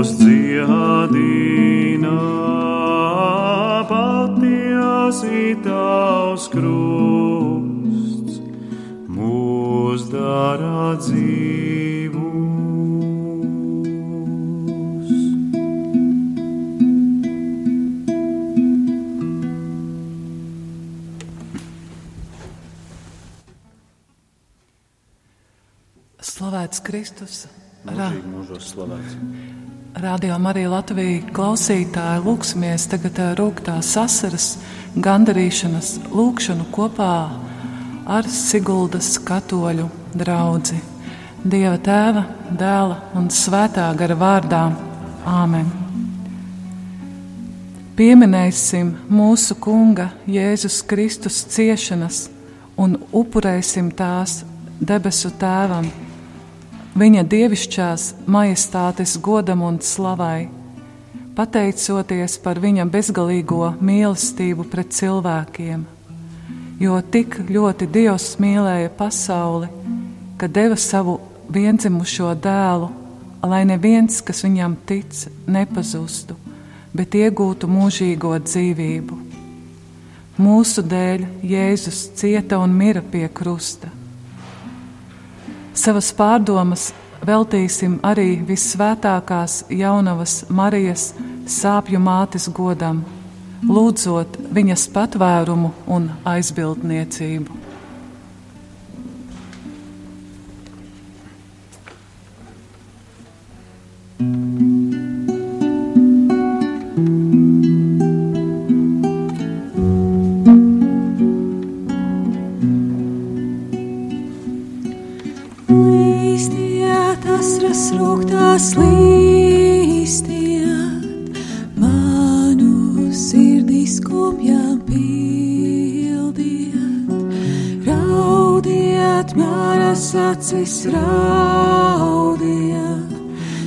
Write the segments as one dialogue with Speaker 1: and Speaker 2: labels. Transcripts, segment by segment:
Speaker 1: mūs dziedina, patiesi Tavs krusts mūs dara dzīvus.
Speaker 2: Slavēts Kristus!
Speaker 1: Mūžīgi mūžos slavēts.
Speaker 2: Radio Marija Latvija klausītāji lūksimies tagad ā, rūgtās asaras, gandarīšanas lūkšanu kopā ar Siguldas katoļu draugu. Dieva tēva, dēla un svētā gara vārdā Āmen. Pieminēsim mūsu Kunga Jēzus Kristus ciešanas un upurēsim tās debesu tēvam, viņa dievišķās majestātes godam un slavai, pateicoties par viņa bezgalīgo mīlestību pret cilvēkiem jo tik ļoti Dievs mīlēja pasauli, ka deva savu vienzimušo dēlu, lai neviens, kas viņam tic, nepazustu, bet iegūtu mūžīgo dzīvību. Mūsu dēļ Jēzus cieta un mira pie krusta. Savas pārdomas veltīsim arī visvētākās jaunavas Marijas sāpju mātes godam lūdzot viņas patvērumu un aizbildniecību.
Speaker 3: Rūgtās līstiet, manu sirdī skumjām pildiet. Raudiet, manas acis raudiet,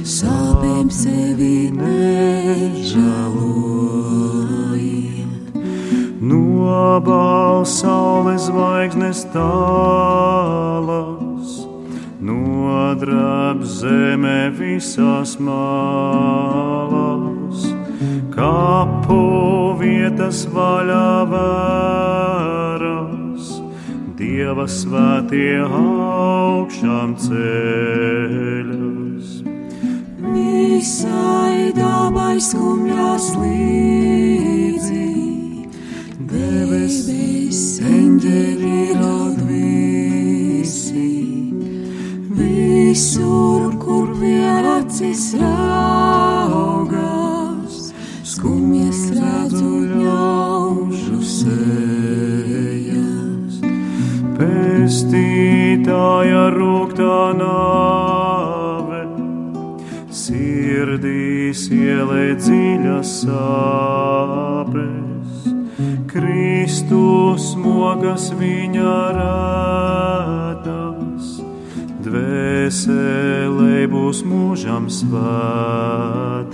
Speaker 3: sāpēm sevi nežēlojiet.
Speaker 1: Nobal saules zvaigznes tālas, nodrab zeme visās malas, kapu vietas vaļā vēras, Dieva svētie augšām ceļas.
Speaker 3: Visai dabai skumjās līdzi, debes eņģeļi raud visi. Visur, kur vien acis raugās, skumjas redzu ļaužu sevi.
Speaker 1: pestītāja rūktā nāve, sirdīs ielē dziļas sāpes, Kristus mogas viņa rādas, dvēselē būs mūžam svētas.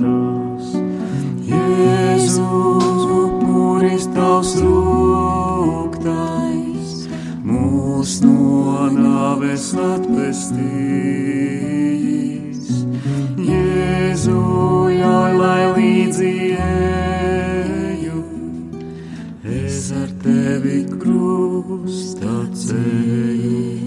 Speaker 1: Jēzus, upuris tavs rūgtais, mūs no nāves atpestīs. Jēzu, jāj, lai līdzi eju, es ar tevi krustā ceļu.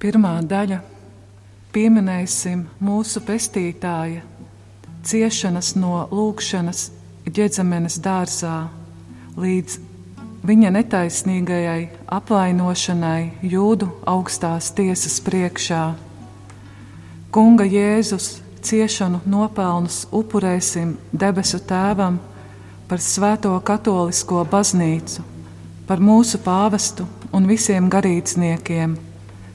Speaker 2: Pirmā daļa - pieminēsim mūsu pestītāja ciešanas no lūkšanas ģedzemenes dārzā līdz viņa netaisnīgajai apvainošanai jūdu augstās tiesas priekšā. Kunga Jēzus ciešanu nopelnus upurēsim debesu tēvam par svēto katolisko baznīcu, par mūsu pāvestu un visiem garīdzniekiem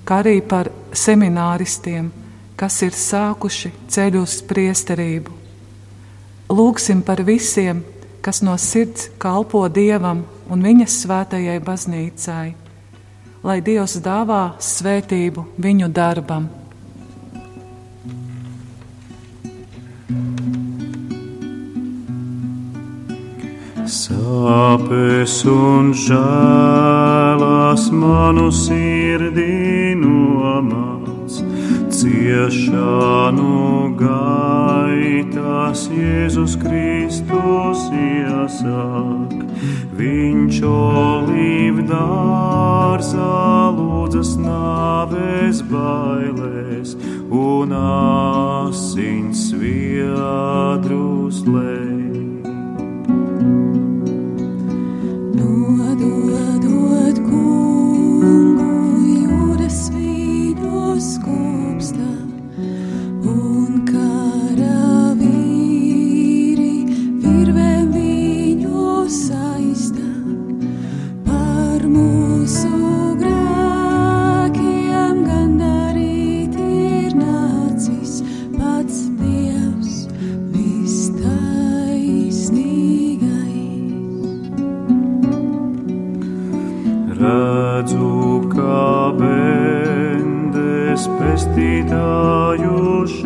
Speaker 2: kā arī par semināristiem, kas ir sākuši ceļu uz priesterību. Lūksim par visiem, kas no sirds kalpo Dievam un viņas svētajai baznīcai, lai Dievs dāvā svētību viņu darbam.
Speaker 1: Sāpes un žēlas manu sirdī nomāc, ciešanu gaitas Jēzus Kristus iesāk. Viņš olīvdārzā lūdzas nāves bailēs un asins viedrus lēs. Pestītāju šaustā,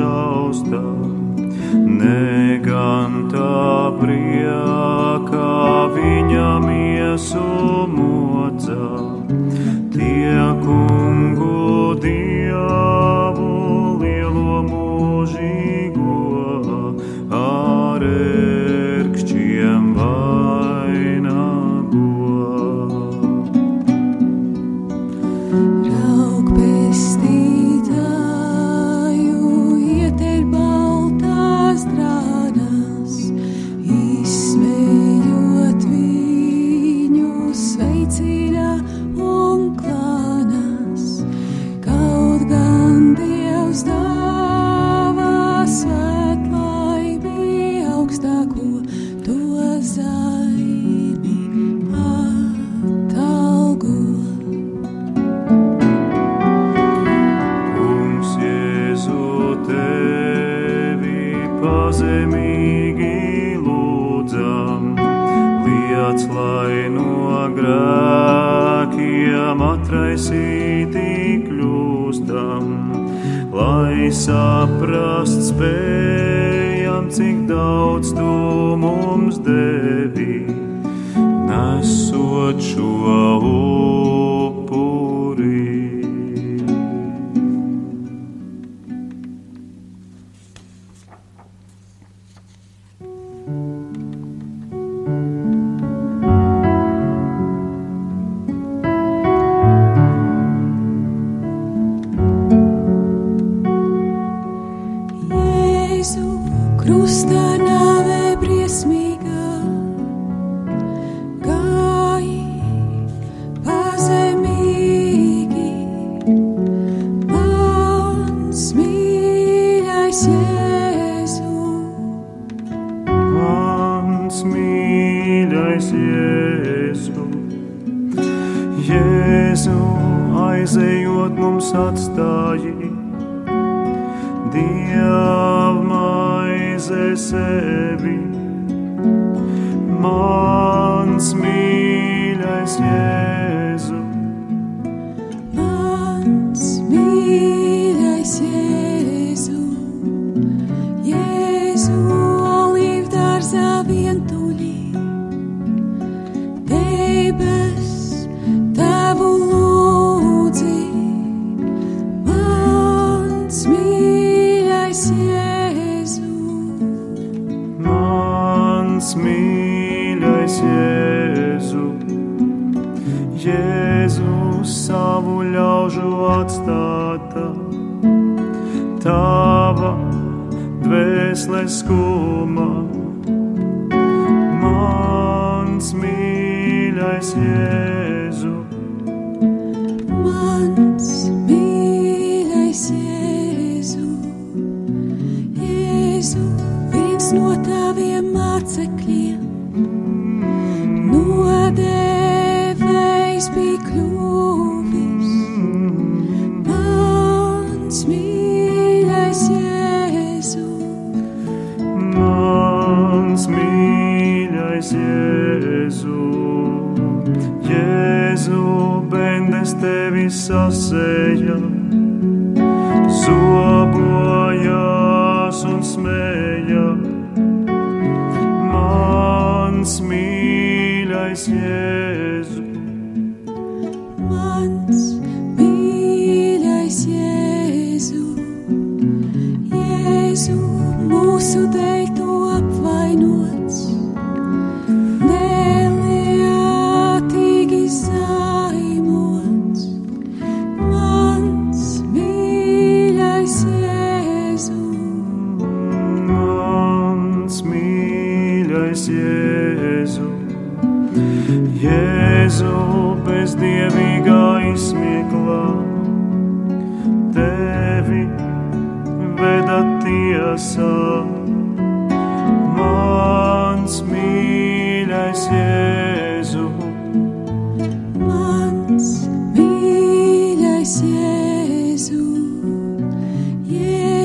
Speaker 1: viento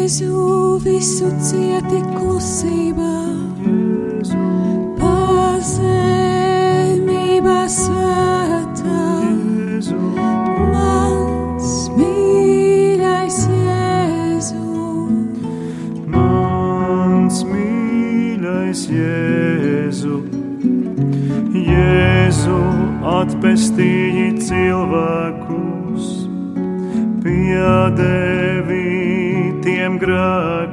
Speaker 1: Jēzu
Speaker 3: visu cieti klusībā, pazemībā svētā. Mans mīļais Jēzu,
Speaker 1: mans mīļais Jēzu, Jēzu
Speaker 3: atpestīt.
Speaker 1: grande.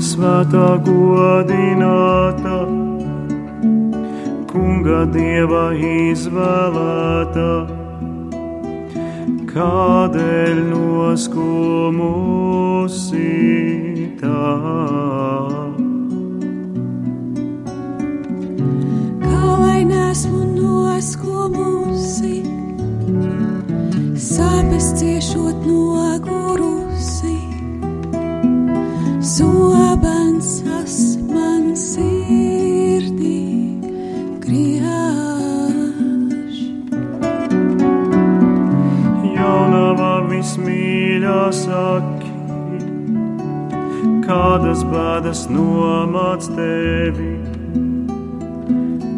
Speaker 1: svētā godinātā, kunga dieva izvēlētā. Kādēļ noskumusītā?
Speaker 3: Kā lai nesmu noskumusi, sāpes ciešot
Speaker 1: no guru. Kādas bēdas nomāc tevi,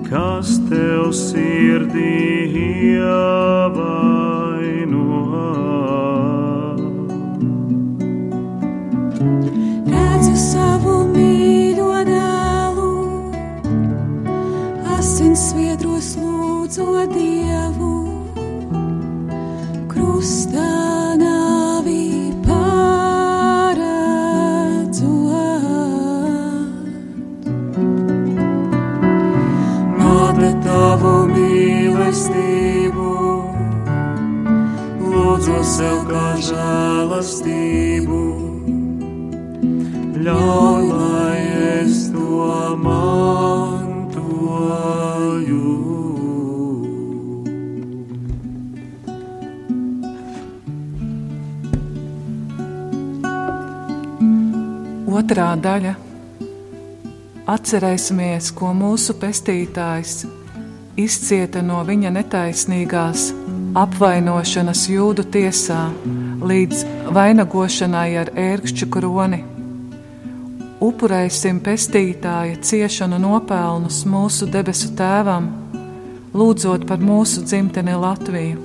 Speaker 1: kas tev sirdī ievaino. Žēlastību. Ļauj, lai es to mantoju.
Speaker 2: Otrā daļa. Atcerēsimies, ko mūsu pestītājs izcieta no viņa netaisnīgās apvainošanas jūdu tiesā līdz vainagošanai ar ērkšķu kroni. Upurēsim pestītāja ciešanu nopelnus mūsu debesu tēvam, lūdzot par mūsu dzimteni Latviju,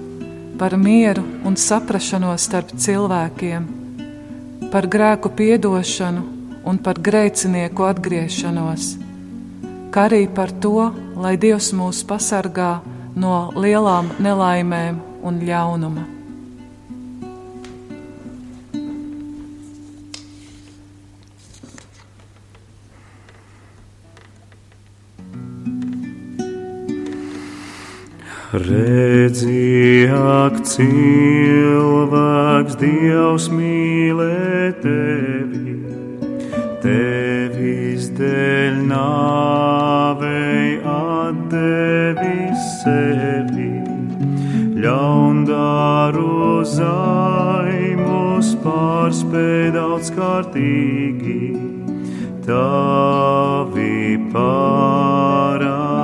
Speaker 2: par mieru un saprašanos starp cilvēkiem, par grēku piedošanu un par grēcinieku atgriešanos, kā arī par to, lai Dievs mūs pasargā no lielām nelaimēm un ļaunuma.
Speaker 1: Redzi, ak, cilvēks, Dievs mīlē tevi, tevis dēļ nāvei atdevis sevi, ļaundaru zaimus pārspēj daudz kārtīgi, tavi parādī.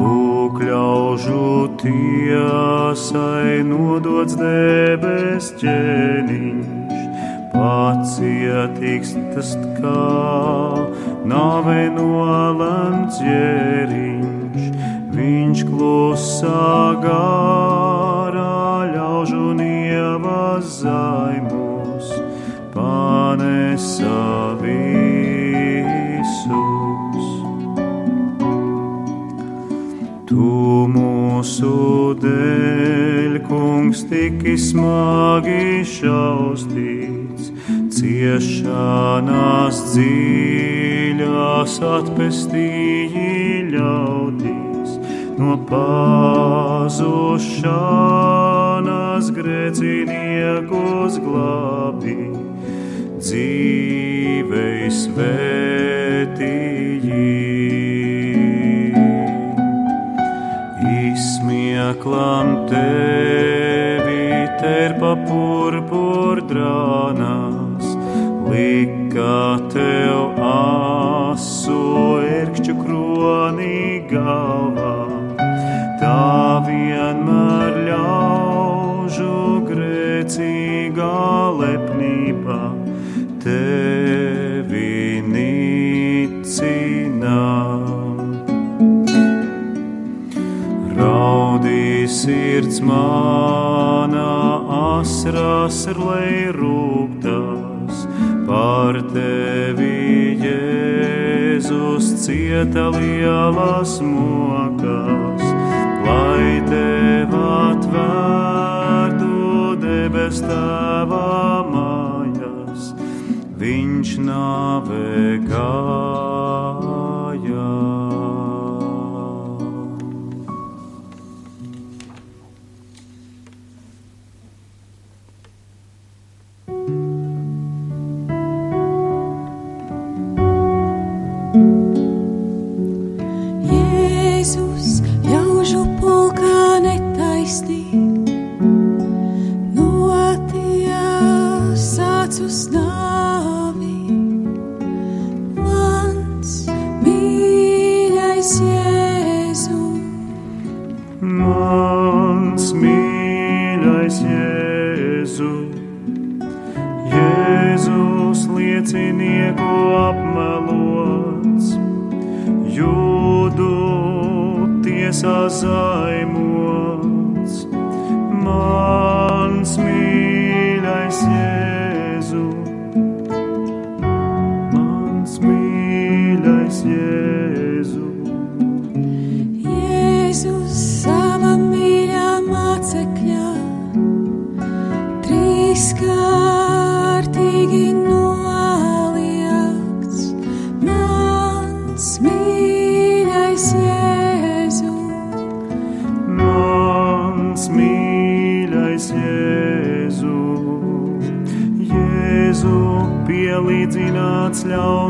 Speaker 1: Lūk, ļaužu tiesai nodots debes ķēniņš, pacietīgs tas kā nāvei nolemts ķēriņš. Viņš klusā garā ļaužu nievas zaimus, panesa visus. Tu mūsu dēļ, kungs, tiki smagi šaustīts, ciešanās dziļās atpestīji ļaudīs, no pazušanas grēciniekus glābi, dzīvei svētīji izsmieklam tevi terpa purpurdrānās, lika tev asu erkšķu kronī galvā. Tā vienmēr ļaužu grēcīgā lepnība sirds manā, asrās ar lej rūptās, par tevi Jēzus cieta lielas mokas, lai tev atvērtu debes tēvā mājas, viņš nāvē gāja. sazaimots, mans mīļais Jēzu, mans mīļais Jēzu.
Speaker 3: Jēzus sava mīļā mācekļa, trīskārtīgi noliekts, mans mīļais Jēzu.
Speaker 1: Slow.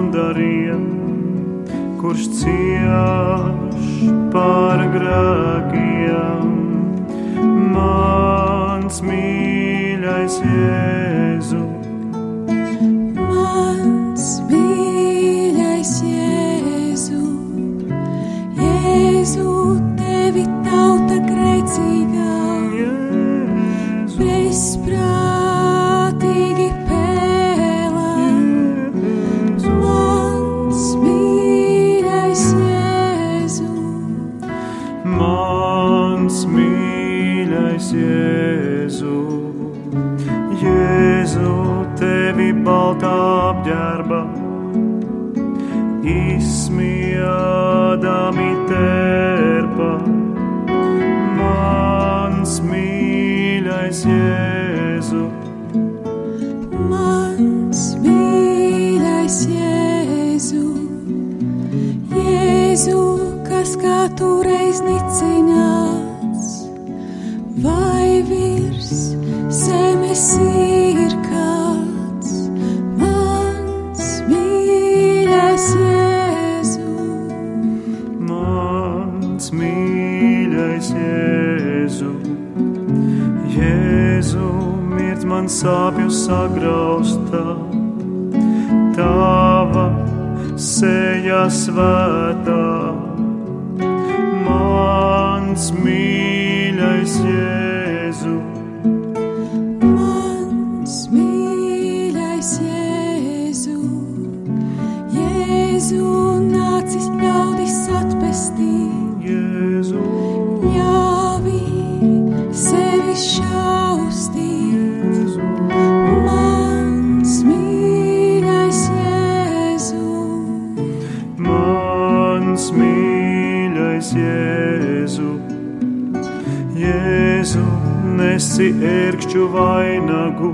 Speaker 1: nesi ērkšķu vainagu,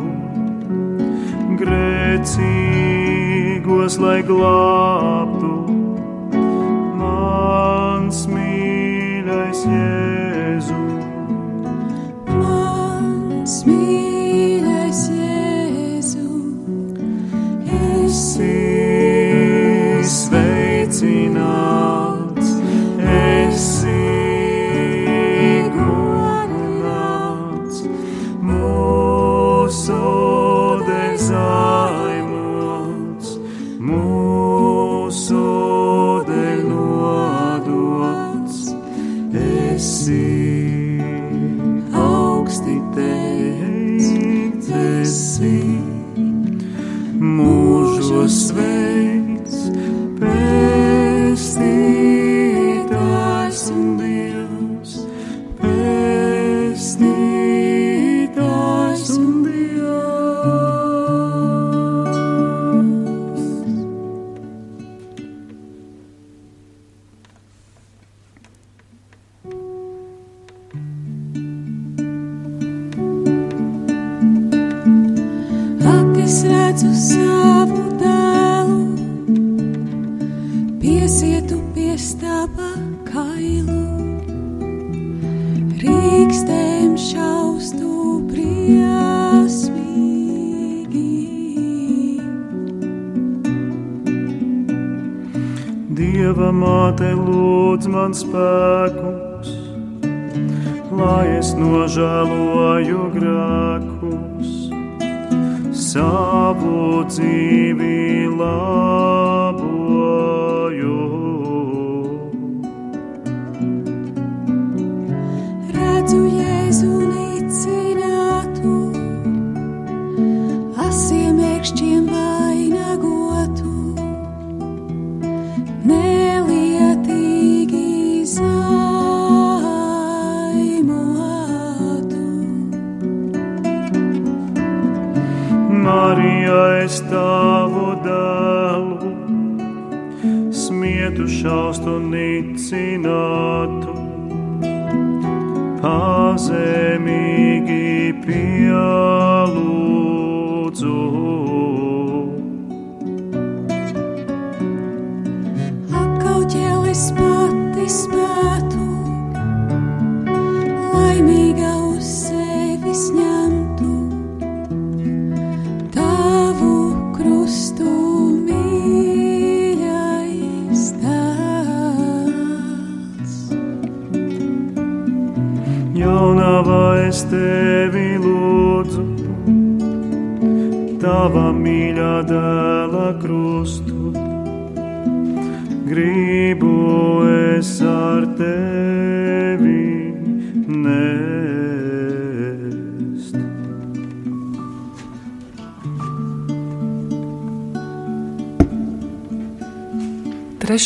Speaker 1: grēcīgos lai glābtu.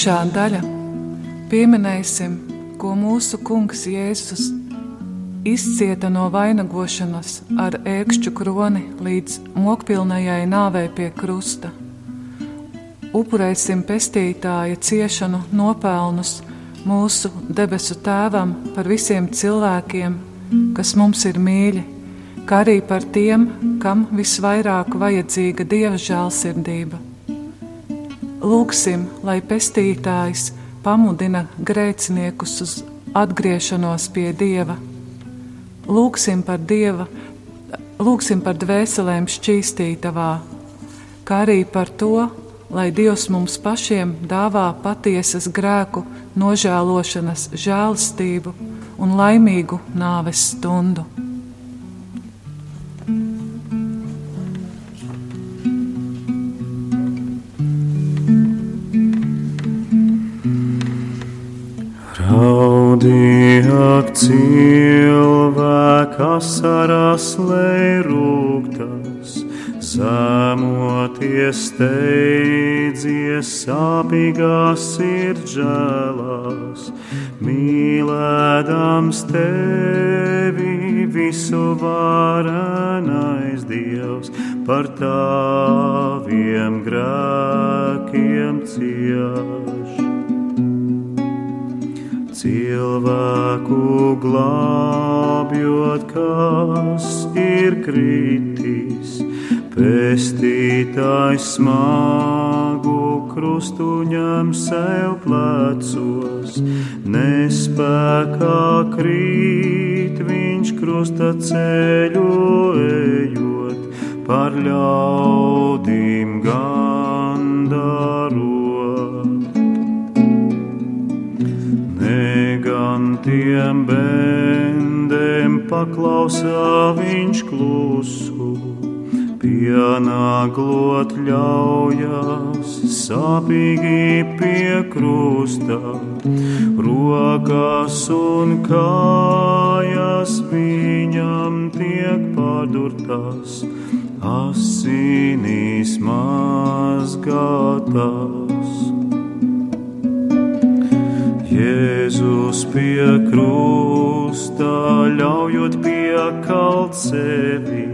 Speaker 2: Trešā daļa - pieminēsim, ko mūsu kungs Jēzus izcieta no vainagošanas ar ērkšķu kroni līdz mokpilnējai nāvei pie krusta. Upurēsim pestītāja ciešanu nopelnus mūsu debesu tēvam par visiem cilvēkiem, kas mums ir mīļi, kā arī par tiem, kam visvairāk vajadzīga dieva žēlsirdība. Lūksim, lai pestītājs pamudina grēciniekus uz atgriešanos pie dieva. Lūksim par dieva, lūksim par dvēselēm šķīstītavā, kā arī par to, lai Dievs mums pašiem dāvā patiesas grēku nožēlošanas žēlastību un laimīgu nāves stundu.
Speaker 1: Steidzies sāpīgās sirdžēlās, mīlēdams tevi visu varenais Dievs par taviem grēkiem cieš cilvēku glābjot, kas ir kritis. Pestītājs smagu krustu ņem sev plecos, pārdurtas, asinīs mazgātas. Jēzus pie krusta ļaujot piekalt sevi,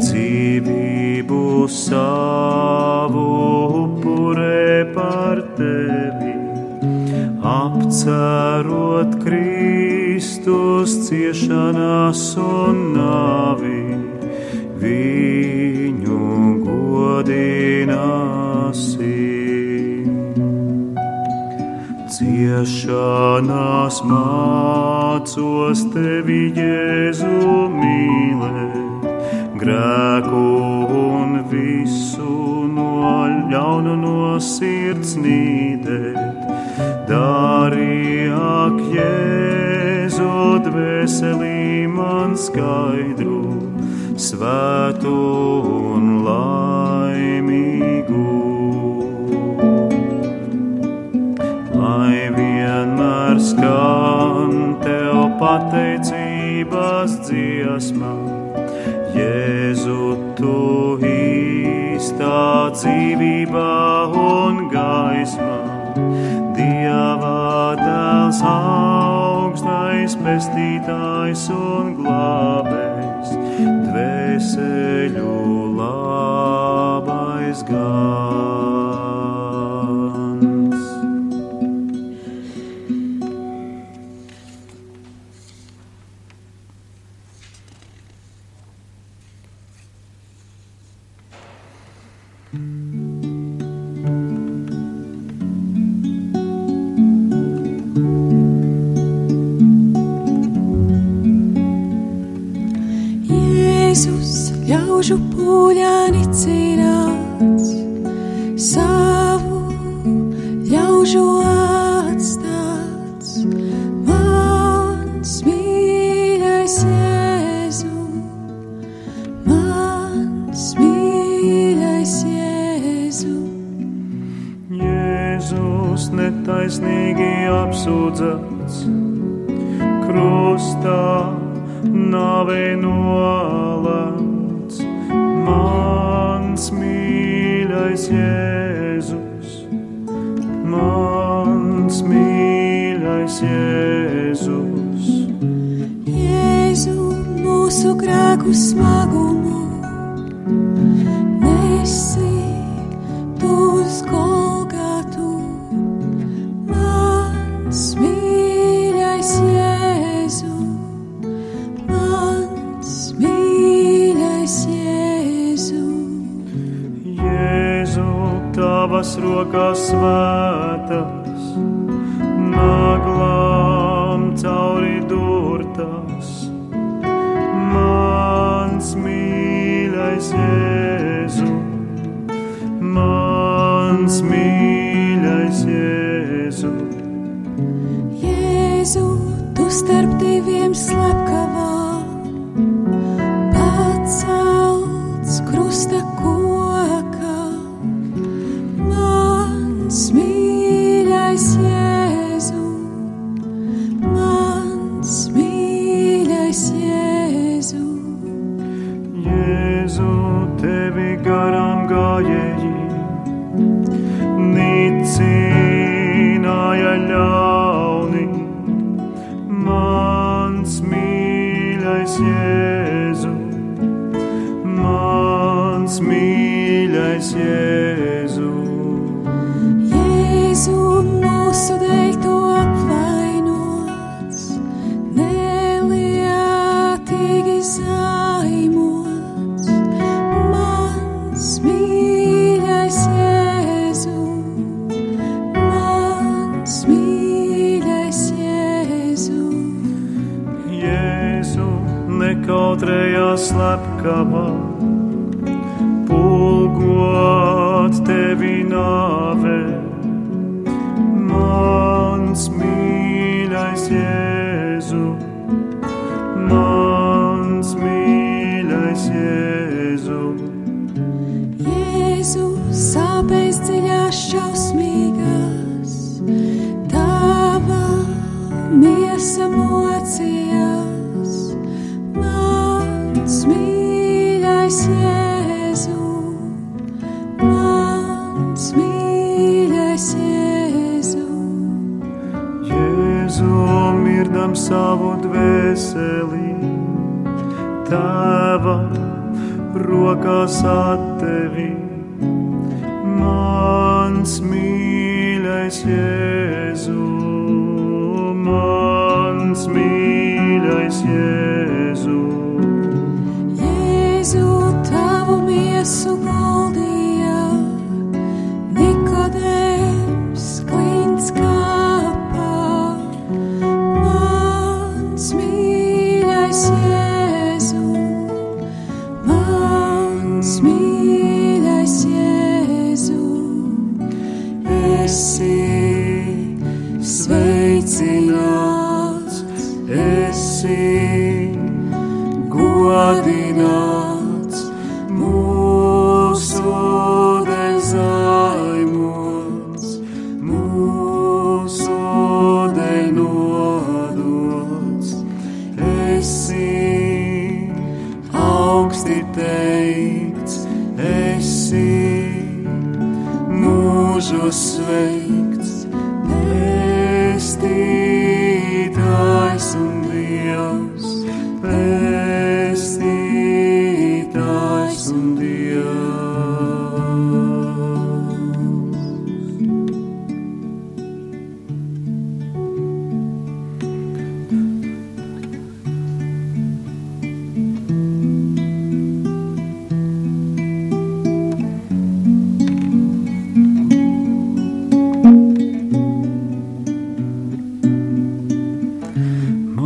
Speaker 1: dzīvību savu upurē par tevi, apcerot Kristus ciešanās un nāvi, viņu godināsim ciešanās mācos tevi, Jēzu, mīlēt, grēku un visu no ļaunu no sirds nīdēt. Dari ak, Jēzu, dvēselī man skaidru, svētu un laimīgu. lai vienmēr skan tev pateicības dziesmā. Jēzu, tu īstā dzīvībā un gaismā, Dieva dēls augstais pestītājs un glābējs, dvēseļu labais gans.
Speaker 3: mūžu pūļāni cīnās, savu ļaužu atstāts. Mans mīļais Jēzu, mans mīļais Jēzu.
Speaker 1: Jēzus netaisnīgi apsūdzēts krustā nāvei noāts mans mīļais Jēzus, mans mīļais Jēzus.
Speaker 3: Jēzu mūsu krāku smagu. kas vēl.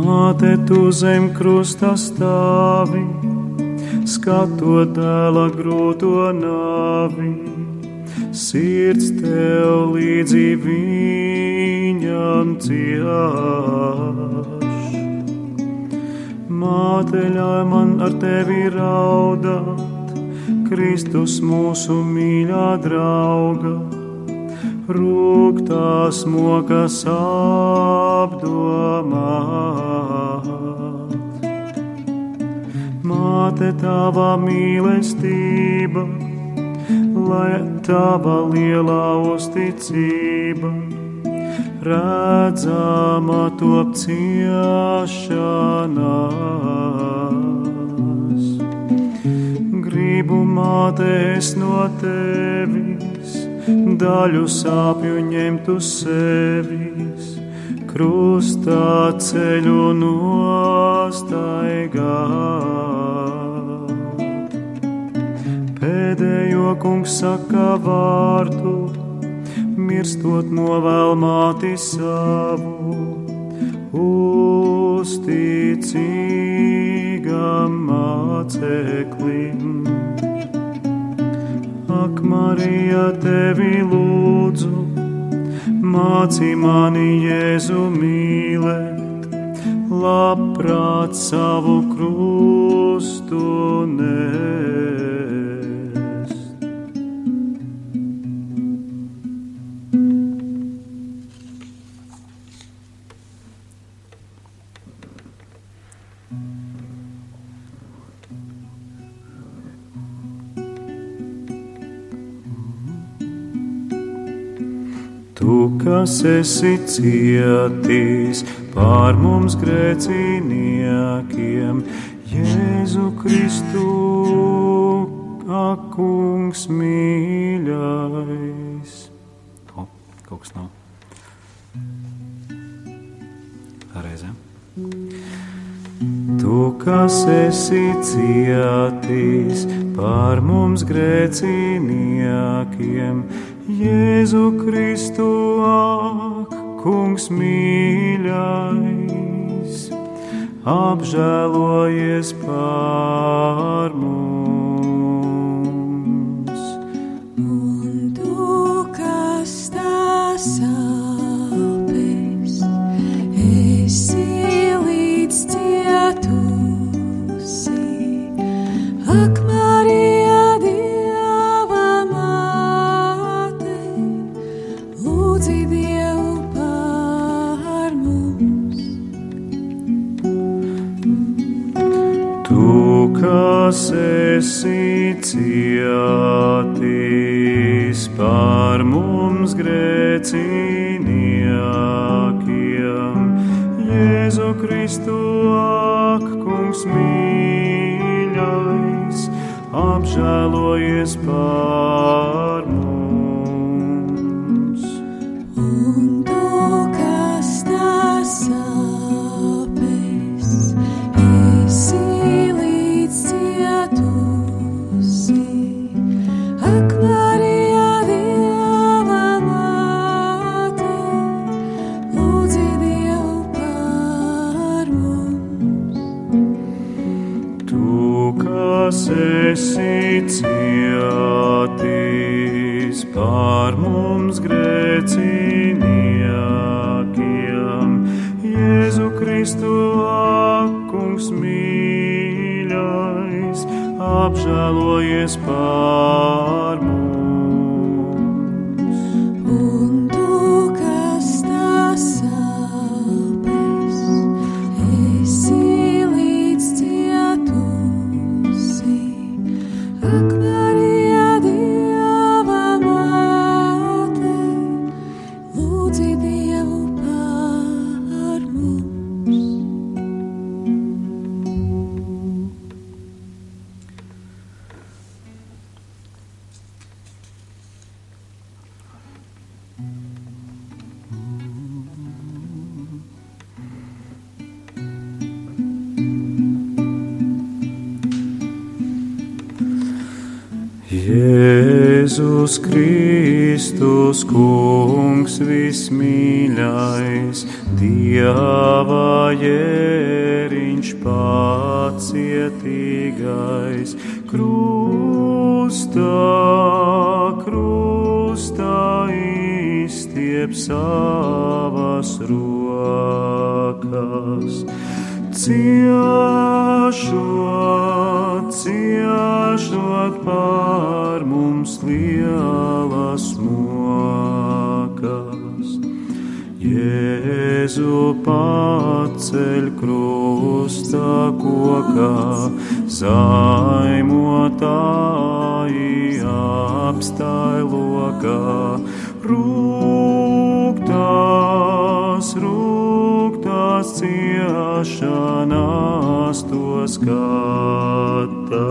Speaker 3: Māte, tu zem krusta stāvi,
Speaker 1: skatot tēla grūto nāvi, sirds tev līdzi viņam cieš. Māte, ļauj man ar tevi raudāt, Kristus mūsu mīļā draugā rūktās mokas apdomāt. Māte tava mīlestība, lai tava lielā uzticība redzama top ciešanās. Gribu mātes no tevis, daļu sāpju ņemt uz sevis, krustā ceļu nostaigāt. Pēdējo kungs saka vārdu mirstot novēl māti savu, uzticīgam māceklim. Ak, Marija, tevi lūdzu, māci mani Jēzu mīlēt, labprāt savu krustu nē. Tu, kas esi cietīs pār mums grēciniekiem, Jēzu Kristu, akungs mīļais. O, kaut kas nav. Reizēm. Tu, kas esi cietīs pār mums grēciniekiem, Jēzu Kristu, ak, kungs mīļais, apžēlojies pār mums. Grēciniekiem, Jēzu Kristu, ak, kungs mīļais, apžēlojies par apžēlojies pār paceļ krustā kokā, zaimotāji apstāj lokā, rūgtās, rūgtās ciešanās to skata.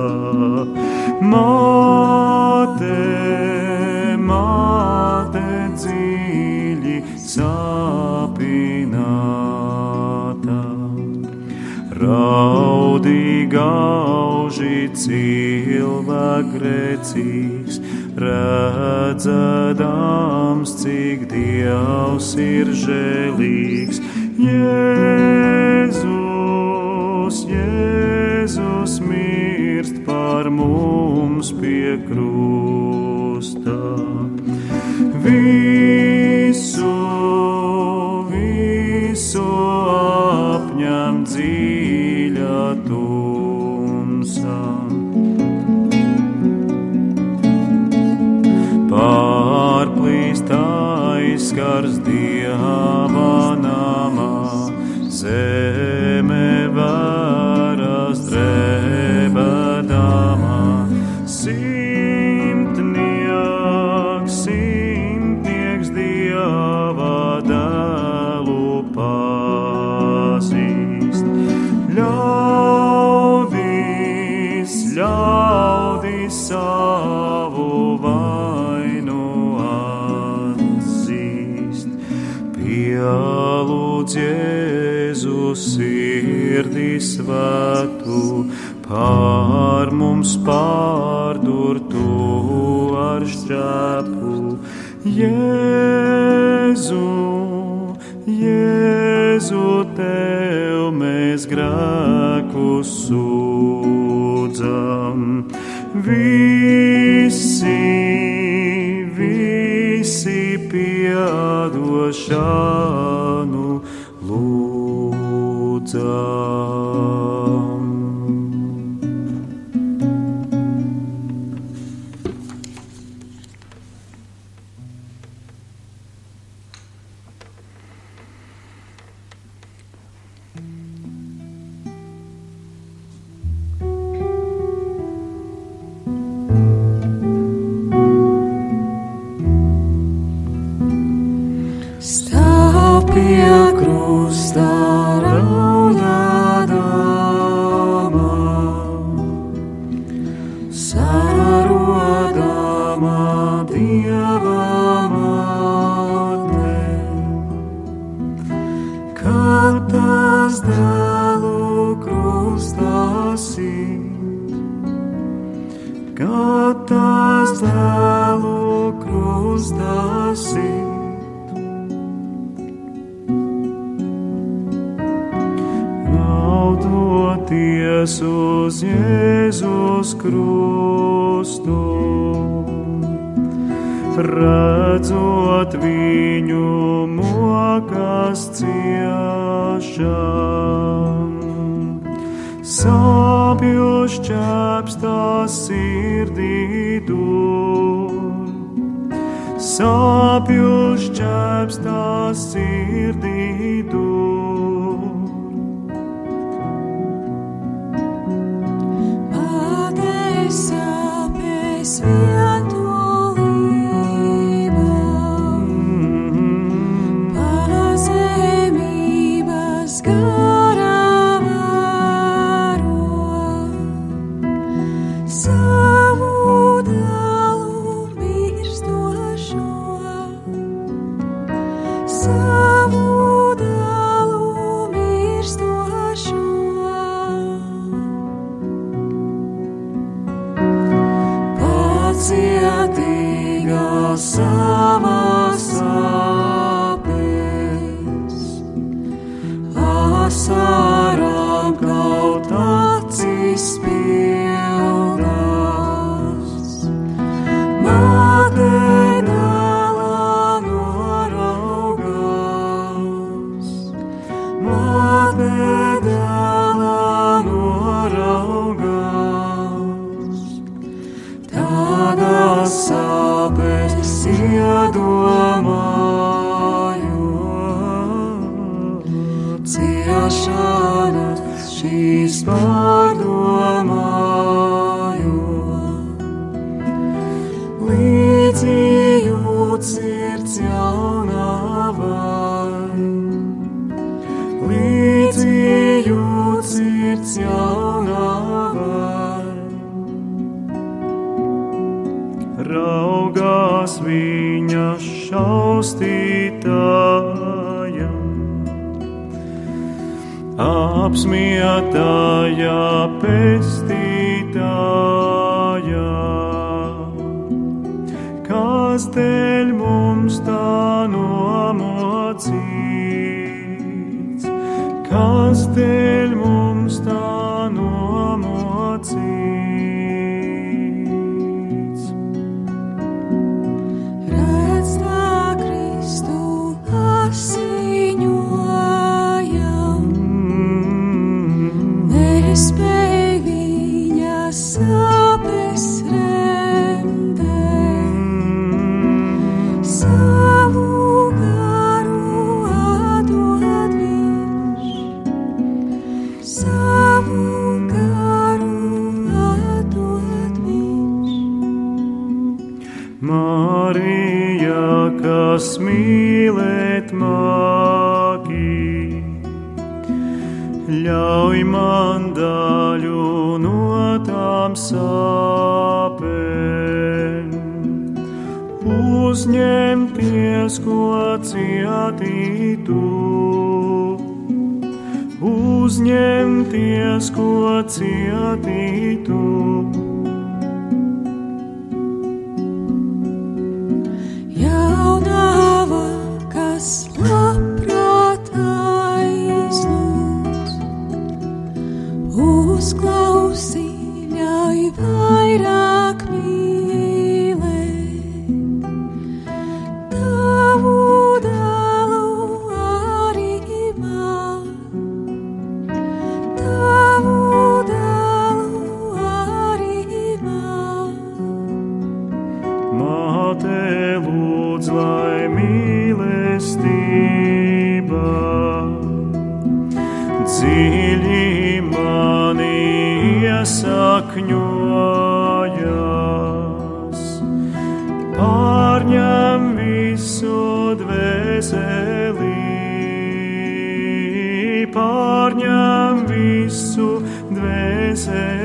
Speaker 1: Cilvēkrēcīgs, redzēdams, cik Dievs ir žēlīgs. Jēzus, Jēzus mirst par mums pie krusta. Visu, visu mums pārdurtu ar šķēpu. Jēzu, Jēzu, tev mēs grēku sūdzam. Visi, visi piedošanu
Speaker 3: kad tas dēlu krustā sit. Naudoties uz Jēzus krustu, redzot viņu mokas ciešam, sāpju šķēpstās sirdī dur, sāpju šķēpstās sirdī dur. Sāpēs vietolībā,
Speaker 1: Klausītājam, apsmietājā pestītājā, kas tev. uzņemties, ko cietītu. Uzņemties, ko cietītu. dziļi mani iesakņojas, pārņem visu dvēseli, pārņem visu dvēseli.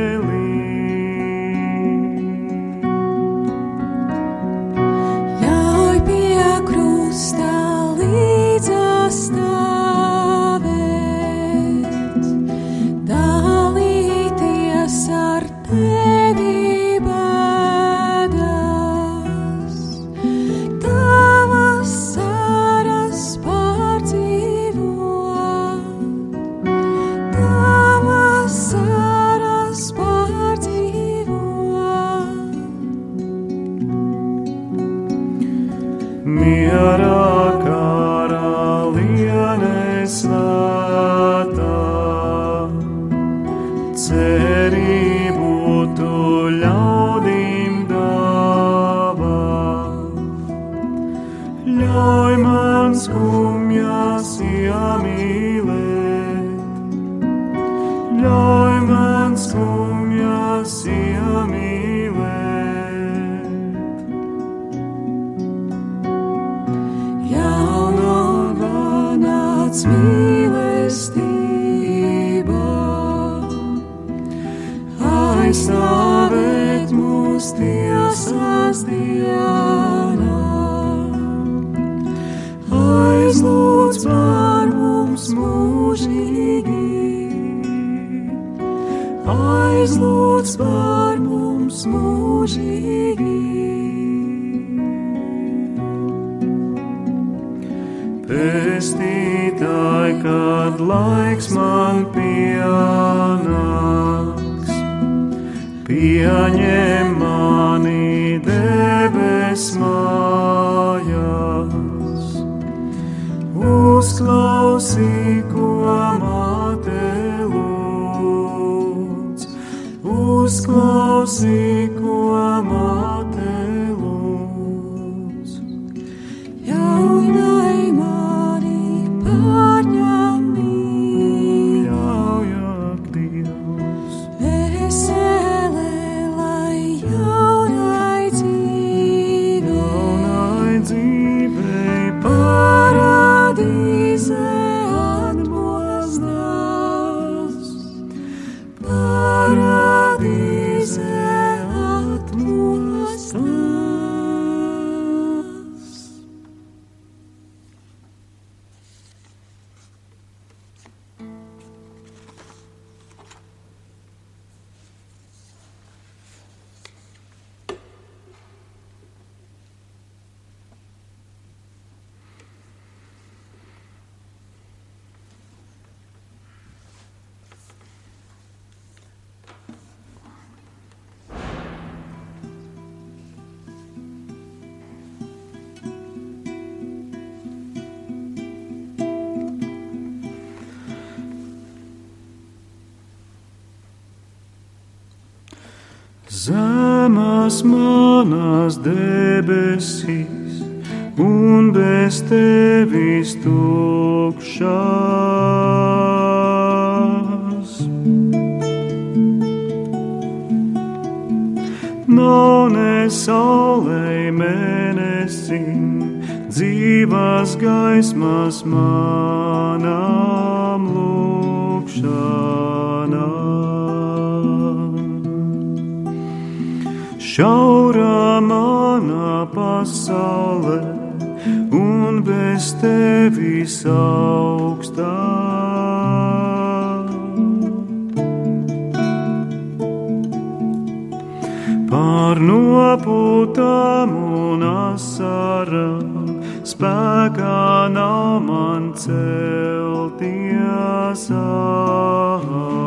Speaker 1: pieņem mani debes mājās, uzklausī, ko māte lūdz, uzklausī, Zemes manas debesīs, un bez tevis tukšās. Nav ne saulē mēnesim, dzīvās gaismas manām lūkšanām. Šaurā manā pasaulē un bez tevis augstā. Pār nopūtām un asarām spēkā nav man celties augstāk.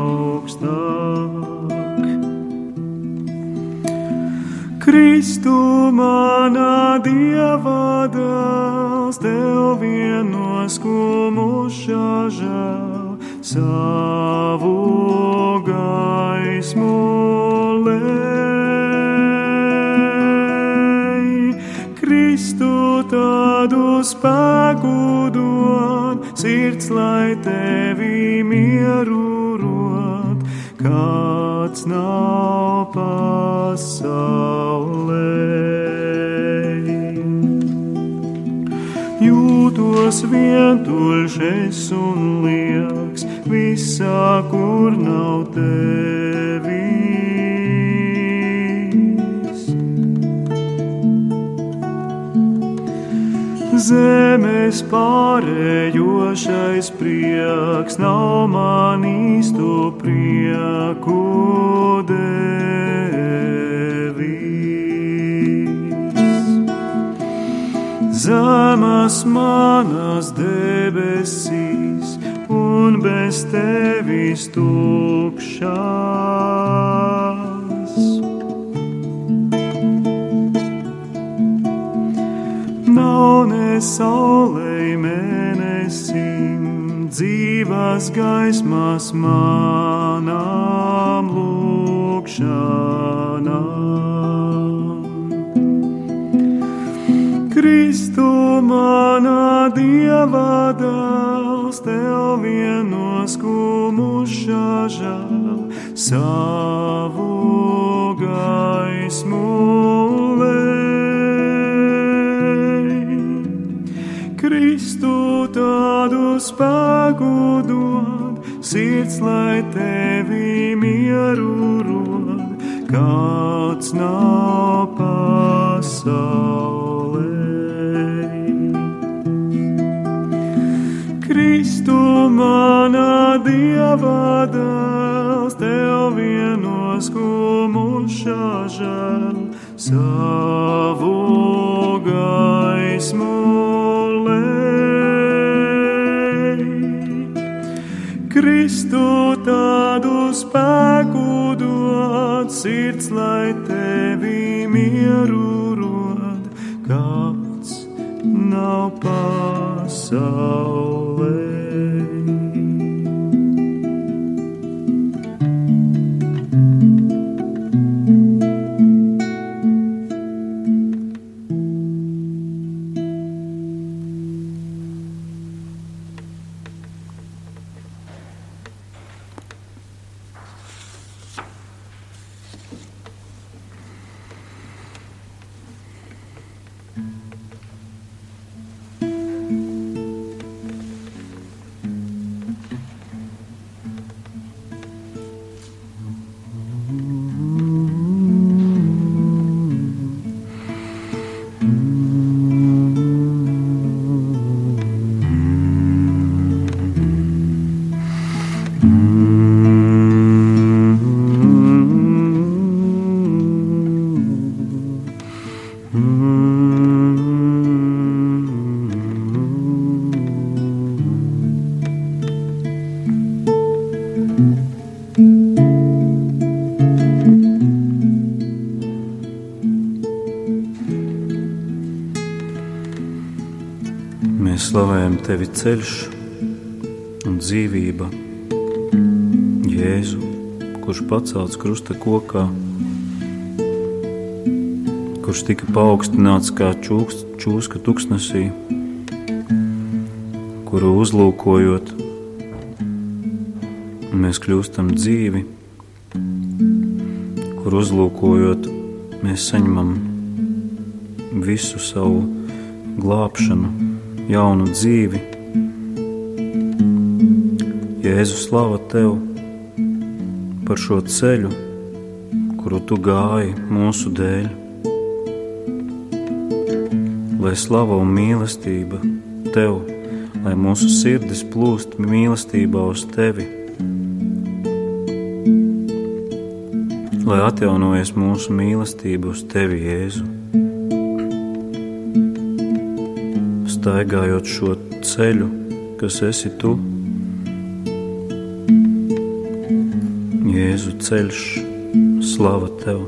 Speaker 1: Kristu manā dievā dēls, tev vienos kumušā žēl savu gaismu lej. Kristu tādu spēku dod, sirds lai tevi mieru rod, kāds nav pasaulē. Jūtos vientuļš un lieks, visā, kur nav tevis. Zemes pārējošais prieks nav man īstu prieku devis. Zemes manas debesīs un bez tevis tukšās. Ne saulē, mēnesim, dzīvās gaismas manām lūkšanām. Kristu manā dievā dēls, tev vienos kumušā žēl savu gaismu tādu spēku dod, sirds lai tevi mieru rod, kāds nav pasaulē. Kristu manā dievā dēls, tev vienos kumušā žēl savu sirds lai tevi mieru rod, kāds nav pasaulē. Ceļš un dzīvība, Jēzu, kurš pacelts krusta kokā, kurš tika paaugstināts kā čūks, čūska tuksnesī, kuru uzlūkojot, mēs kļūstam dzīvi, kur uzlūkojot, mēs saņemam visu savu glābšanu, jaunu dzīvi. Jēzus, slava tev par šo ceļu, kuru tu gāji mūsu dēļ. Lai slava un mīlestība tev, lai mūsu sirdis plūst mīlestībā uz tevi, lai atjaunojas mūsu mīlestība uz tevi, Jēzu. Staigājot šo ceļu, kas esi tu, ceļš slava tev.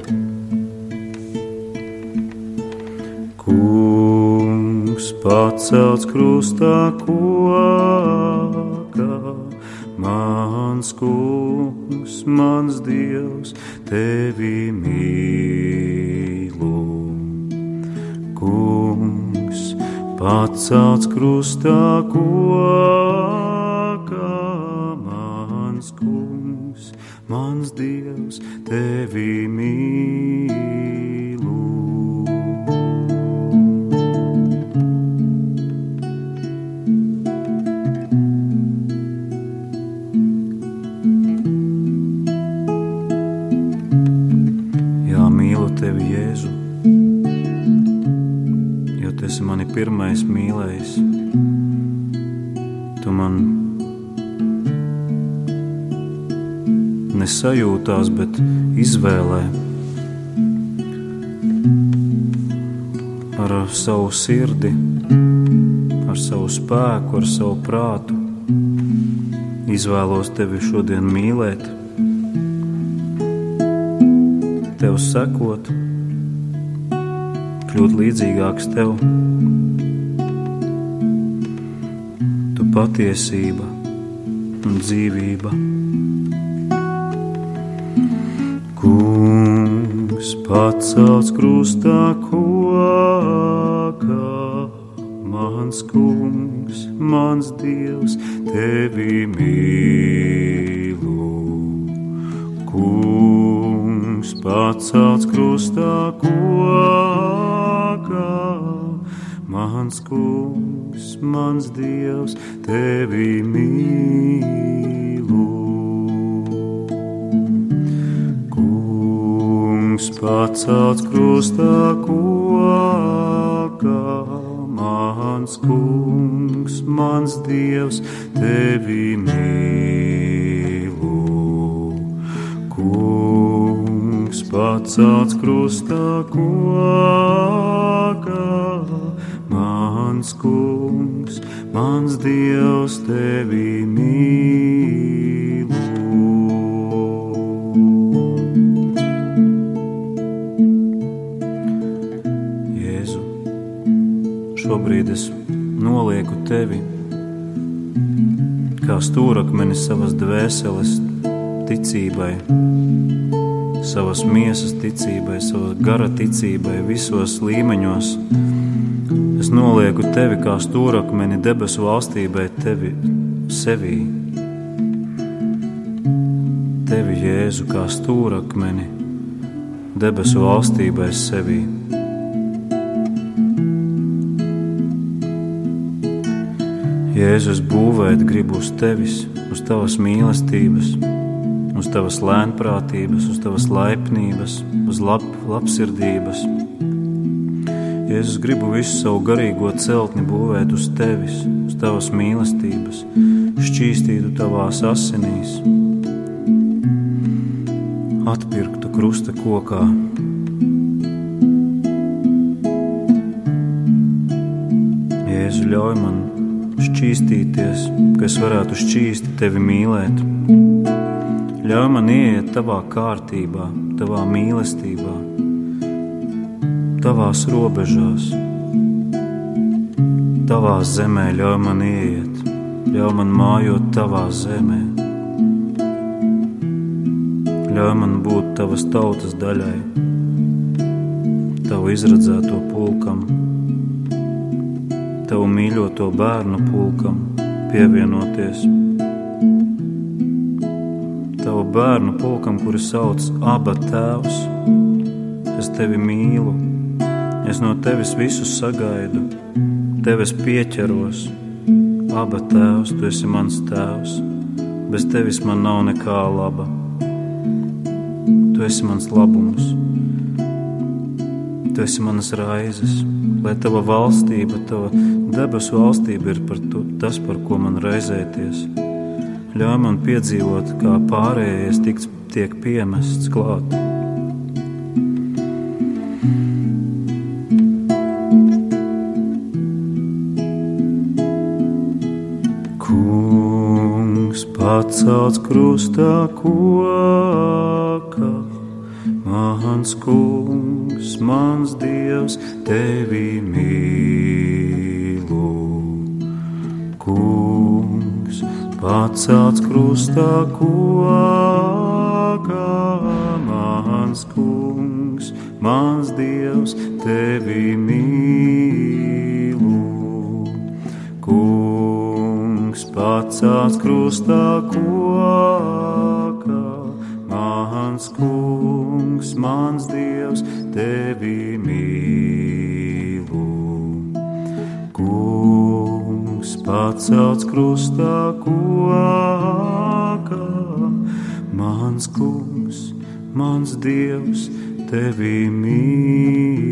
Speaker 1: Kungs pacelts krustā kokā, mans kungs, mans dievs, tevi mīlu. Kungs pacelts krustā ar savu spēku, ar savu prātu. Izvēlos tevi šodien mīlēt, tev sekot, kļūt līdzīgāks tev. Tu patiesība un dzīvība. Kungs pacelts krustā kokā, mans dievs, tevi mīlu. Kungs pacelts krustā kokā, mans kungs, mans dievs, tevi mīlu. Kungs pacelts dievs, tevi mīlu. Kungs pacelts krustā savas dvēseles ticībai, savas miesas ticībai, savas gara ticībai, visos līmeņos. Es nolieku tevi kā stūrakmeni debesu valstībai, tevi sevī. Tevi, Jēzu, kā stūrakmeni debesu valstībai sevī. Jēzus būvēt gribu uz tevis, tavas mīlestības, uz tavas lēnprātības, uz tavas laipnības, uz lab, labsirdības. Jēzus gribu visu savu garīgo celtni būvēt uz tevis, uz tavas mīlestības, šķīstītu tavās asinīs, atpirktu krusta kokā. Jēzu ļauj man šķīstīties, ka es varētu šķīsti tevi mīlēt. Ļauj man ieiet tavā kārtībā, tavā mīlestībā, tavās robežās, tavā zemē, ļauj man ieiet, ļauj man mājot tavā zemē. Ļauj man būt tavas tautas daļai, tavu izradzēto pulkam, tavu mīļoto bērnu pulkam pievienoties. Tavu bērnu pulkam, kuri sauc Abba Tēvs, es tevi mīlu, es no tevis visu sagaidu, tevis pieķeros. Abba Tēvs, tu esi mans tēvs, bez tevis man nav nekā laba. Tu esi mans labums, tu esi manas raizes, lai tava valstība, tava debesu valstība ir par tu, tas, par ko man raizēties. Ļauj man piedzīvot, kā pārējais tiks, tiek piemests klāt. Kungs pacelts krustā koka, mans kungs, mans dievs, tevi mīlu. Pacelts krustā koka, mans kungs, mans dievs, tevi mīlu. Kungs pacelts krustā koka, mans kungs, mans dievs, tevi mīlu. Kungs pacelts krustā koka, mans kungs, mans dievs, tevi mīlu.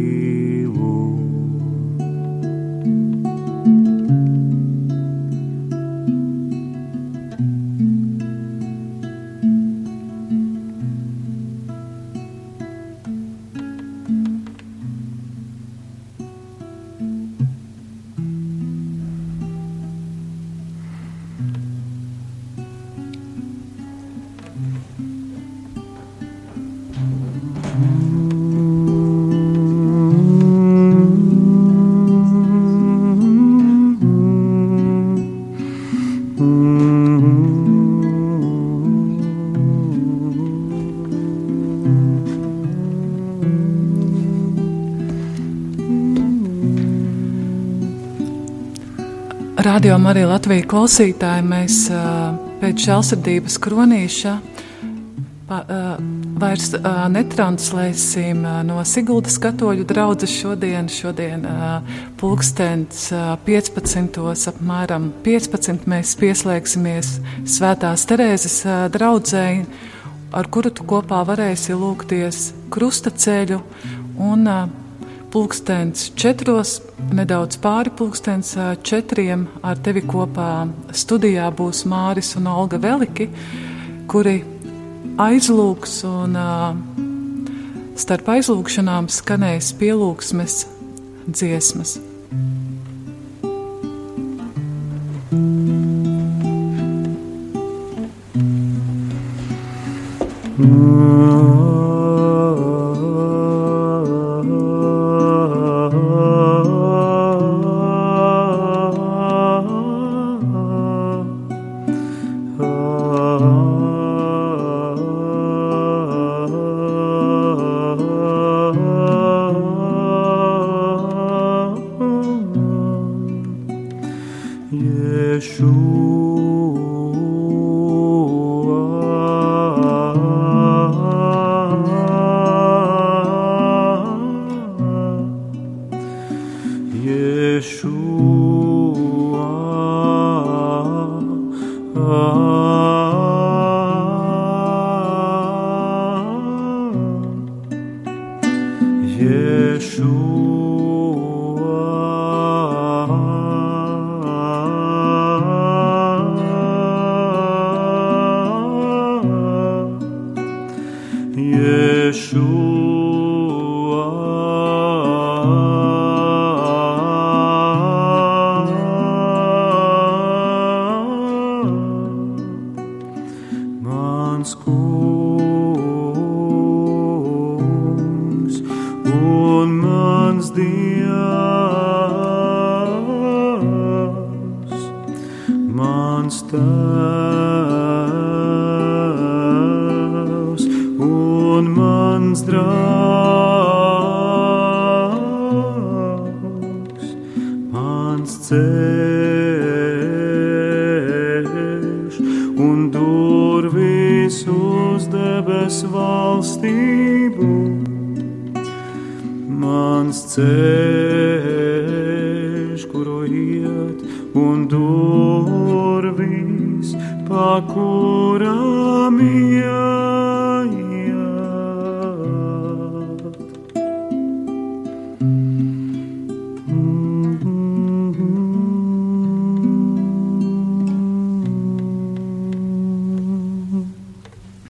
Speaker 2: Radio Marija Latvija klausītāji, mēs pēc žēlsirdības kronīša pa, ā, vairs ā, netranslēsim ā, no Siguldas katoļu draudzes šodien, šodien pulkstens ā, 15. apmēram 15. mēs pieslēgsimies Svētās Terēzes draudzēji, ar kuru tu kopā varēsi lūgties krusta ceļu un ā, pulkstens četros, nedaudz pāri pulkstens ā, četriem. Ar tevi kopā studijā būs Māris un Olga Veliki, kuri aizlūgs un starp aizlūgšanām skanēs pielūgsmes dziesmas. Mans